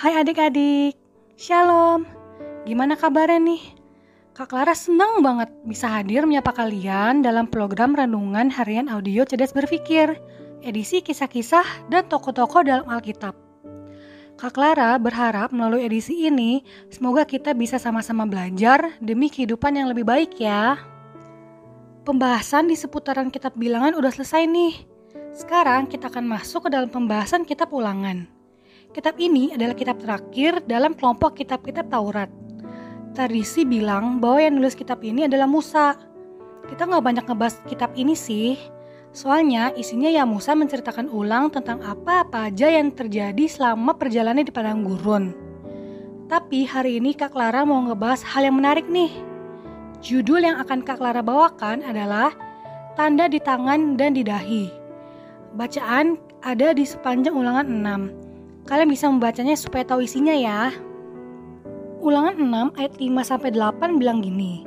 Hai adik-adik, Shalom. Gimana kabarnya nih? Kak Clara senang banget bisa hadir menyapa kalian dalam program Renungan Harian Audio Cerdas Berpikir, edisi kisah-kisah dan tokoh-tokoh dalam Alkitab. Kak Clara berharap melalui edisi ini, semoga kita bisa sama-sama belajar demi kehidupan yang lebih baik ya. Pembahasan di seputaran kitab bilangan udah selesai nih. Sekarang kita akan masuk ke dalam pembahasan kitab ulangan. Kitab ini adalah kitab terakhir dalam kelompok kitab-kitab Taurat. Tradisi bilang bahwa yang nulis kitab ini adalah Musa. Kita nggak banyak ngebahas kitab ini sih, soalnya isinya ya Musa menceritakan ulang tentang apa-apa aja yang terjadi selama perjalanan di padang gurun. Tapi hari ini Kak Clara mau ngebahas hal yang menarik nih. Judul yang akan Kak Clara bawakan adalah Tanda di Tangan dan di Dahi. Bacaan ada di sepanjang ulangan 6 Kalian bisa membacanya supaya tahu isinya ya. Ulangan 6 ayat 5 sampai 8 bilang gini.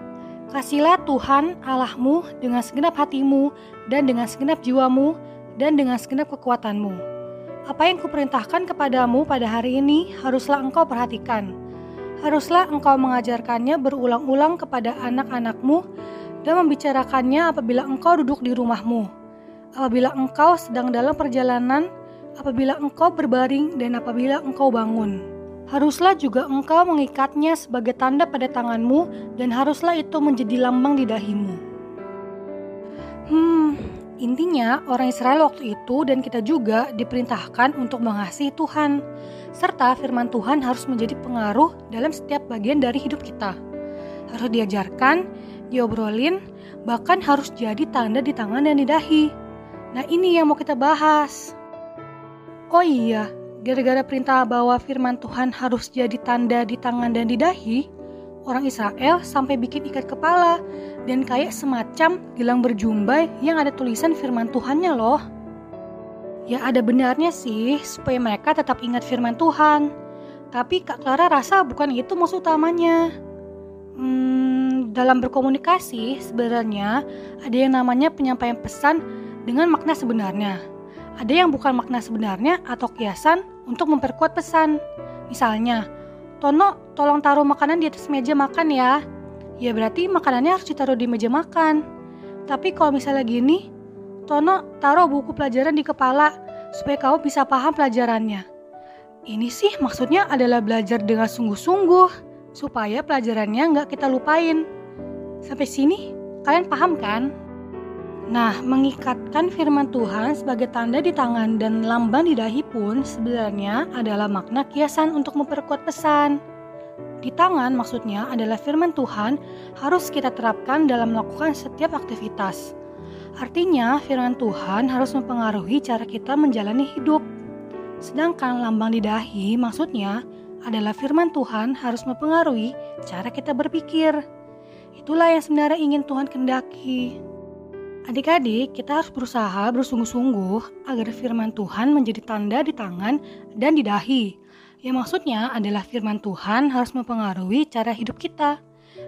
Kasihlah Tuhan Allahmu dengan segenap hatimu dan dengan segenap jiwamu dan dengan segenap kekuatanmu. Apa yang kuperintahkan kepadamu pada hari ini haruslah engkau perhatikan. Haruslah engkau mengajarkannya berulang-ulang kepada anak-anakmu dan membicarakannya apabila engkau duduk di rumahmu. Apabila engkau sedang dalam perjalanan, apabila engkau berbaring dan apabila engkau bangun. Haruslah juga engkau mengikatnya sebagai tanda pada tanganmu dan haruslah itu menjadi lambang di dahimu. Hmm, intinya orang Israel waktu itu dan kita juga diperintahkan untuk mengasihi Tuhan. Serta firman Tuhan harus menjadi pengaruh dalam setiap bagian dari hidup kita. Harus diajarkan, diobrolin, bahkan harus jadi tanda di tangan dan di dahi. Nah ini yang mau kita bahas. Oh iya, gara-gara perintah bahwa firman Tuhan harus jadi tanda di tangan dan di dahi, orang Israel sampai bikin ikat kepala dan kayak semacam gelang berjumbai yang ada tulisan firman Tuhannya loh. Ya ada benarnya sih supaya mereka tetap ingat firman Tuhan. Tapi Kak Clara rasa bukan itu maksud utamanya. Hmm, dalam berkomunikasi sebenarnya ada yang namanya penyampaian pesan dengan makna sebenarnya ada yang bukan makna sebenarnya atau kiasan untuk memperkuat pesan. Misalnya, Tono tolong taruh makanan di atas meja makan ya. Ya berarti makanannya harus ditaruh di meja makan. Tapi kalau misalnya gini, Tono taruh buku pelajaran di kepala supaya kamu bisa paham pelajarannya. Ini sih maksudnya adalah belajar dengan sungguh-sungguh supaya pelajarannya nggak kita lupain. Sampai sini kalian paham kan? Nah, mengikatkan firman Tuhan sebagai tanda di tangan dan lambang di dahi pun sebenarnya adalah makna kiasan untuk memperkuat pesan. Di tangan maksudnya adalah firman Tuhan harus kita terapkan dalam melakukan setiap aktivitas. Artinya, firman Tuhan harus mempengaruhi cara kita menjalani hidup. Sedangkan lambang di dahi maksudnya adalah firman Tuhan harus mempengaruhi cara kita berpikir. Itulah yang sebenarnya ingin Tuhan kendaki. Adik-adik, kita harus berusaha bersungguh-sungguh agar firman Tuhan menjadi tanda di tangan dan di dahi. Yang maksudnya adalah firman Tuhan harus mempengaruhi cara hidup kita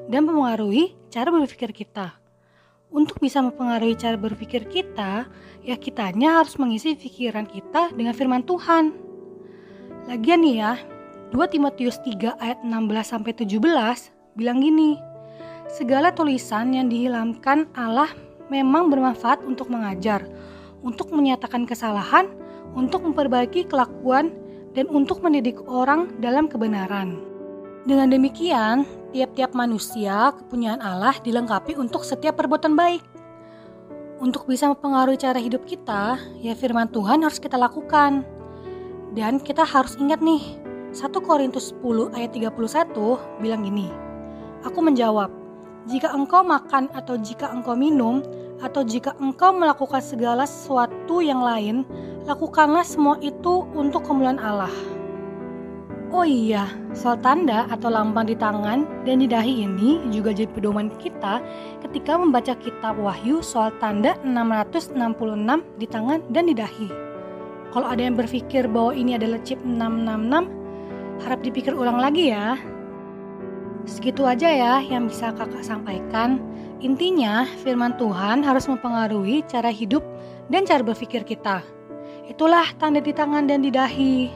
dan mempengaruhi cara berpikir kita. Untuk bisa mempengaruhi cara berpikir kita, ya kitanya harus mengisi pikiran kita dengan firman Tuhan. Lagian nih ya, 2 Timotius 3 ayat 16 sampai 17 bilang gini. Segala tulisan yang dihilangkan Allah memang bermanfaat untuk mengajar, untuk menyatakan kesalahan, untuk memperbaiki kelakuan, dan untuk mendidik orang dalam kebenaran. Dengan demikian, tiap-tiap manusia kepunyaan Allah dilengkapi untuk setiap perbuatan baik. Untuk bisa mempengaruhi cara hidup kita, ya firman Tuhan harus kita lakukan. Dan kita harus ingat nih, 1 Korintus 10 ayat 31 bilang gini, Aku menjawab, jika engkau makan atau jika engkau minum, atau jika engkau melakukan segala sesuatu yang lain, lakukanlah semua itu untuk kemuliaan Allah. Oh iya, soal tanda atau lambang di tangan dan di dahi ini juga jadi pedoman kita ketika membaca kitab Wahyu soal tanda 666 di tangan dan di dahi. Kalau ada yang berpikir bahwa ini adalah chip 666, harap dipikir ulang lagi ya. Segitu aja ya yang bisa kakak sampaikan. Intinya, firman Tuhan harus mempengaruhi cara hidup dan cara berpikir kita. Itulah tanda di tangan dan di dahi.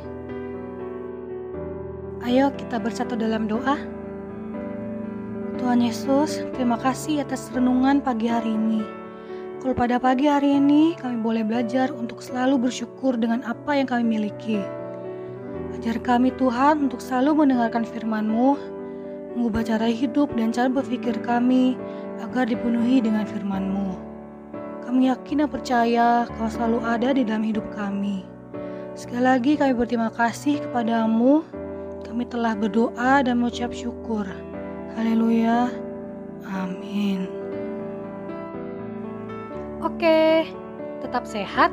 Ayo kita bersatu dalam doa. Tuhan Yesus, terima kasih atas renungan pagi hari ini. Kalau pada pagi hari ini kami boleh belajar untuk selalu bersyukur dengan apa yang kami miliki. Ajar kami Tuhan untuk selalu mendengarkan firman-Mu, mengubah cara hidup dan cara berpikir kami agar dipenuhi dengan firman-Mu. Kami yakin dan percaya Kau selalu ada di dalam hidup kami. Sekali lagi kami berterima kasih kepadamu. Kami telah berdoa dan mengucap syukur. Haleluya. Amin. Oke, tetap sehat,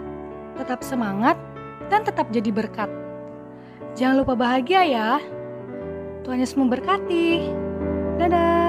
tetap semangat, dan tetap jadi berkat. Jangan lupa bahagia ya. Tuhan Yesus memberkati. Dadah.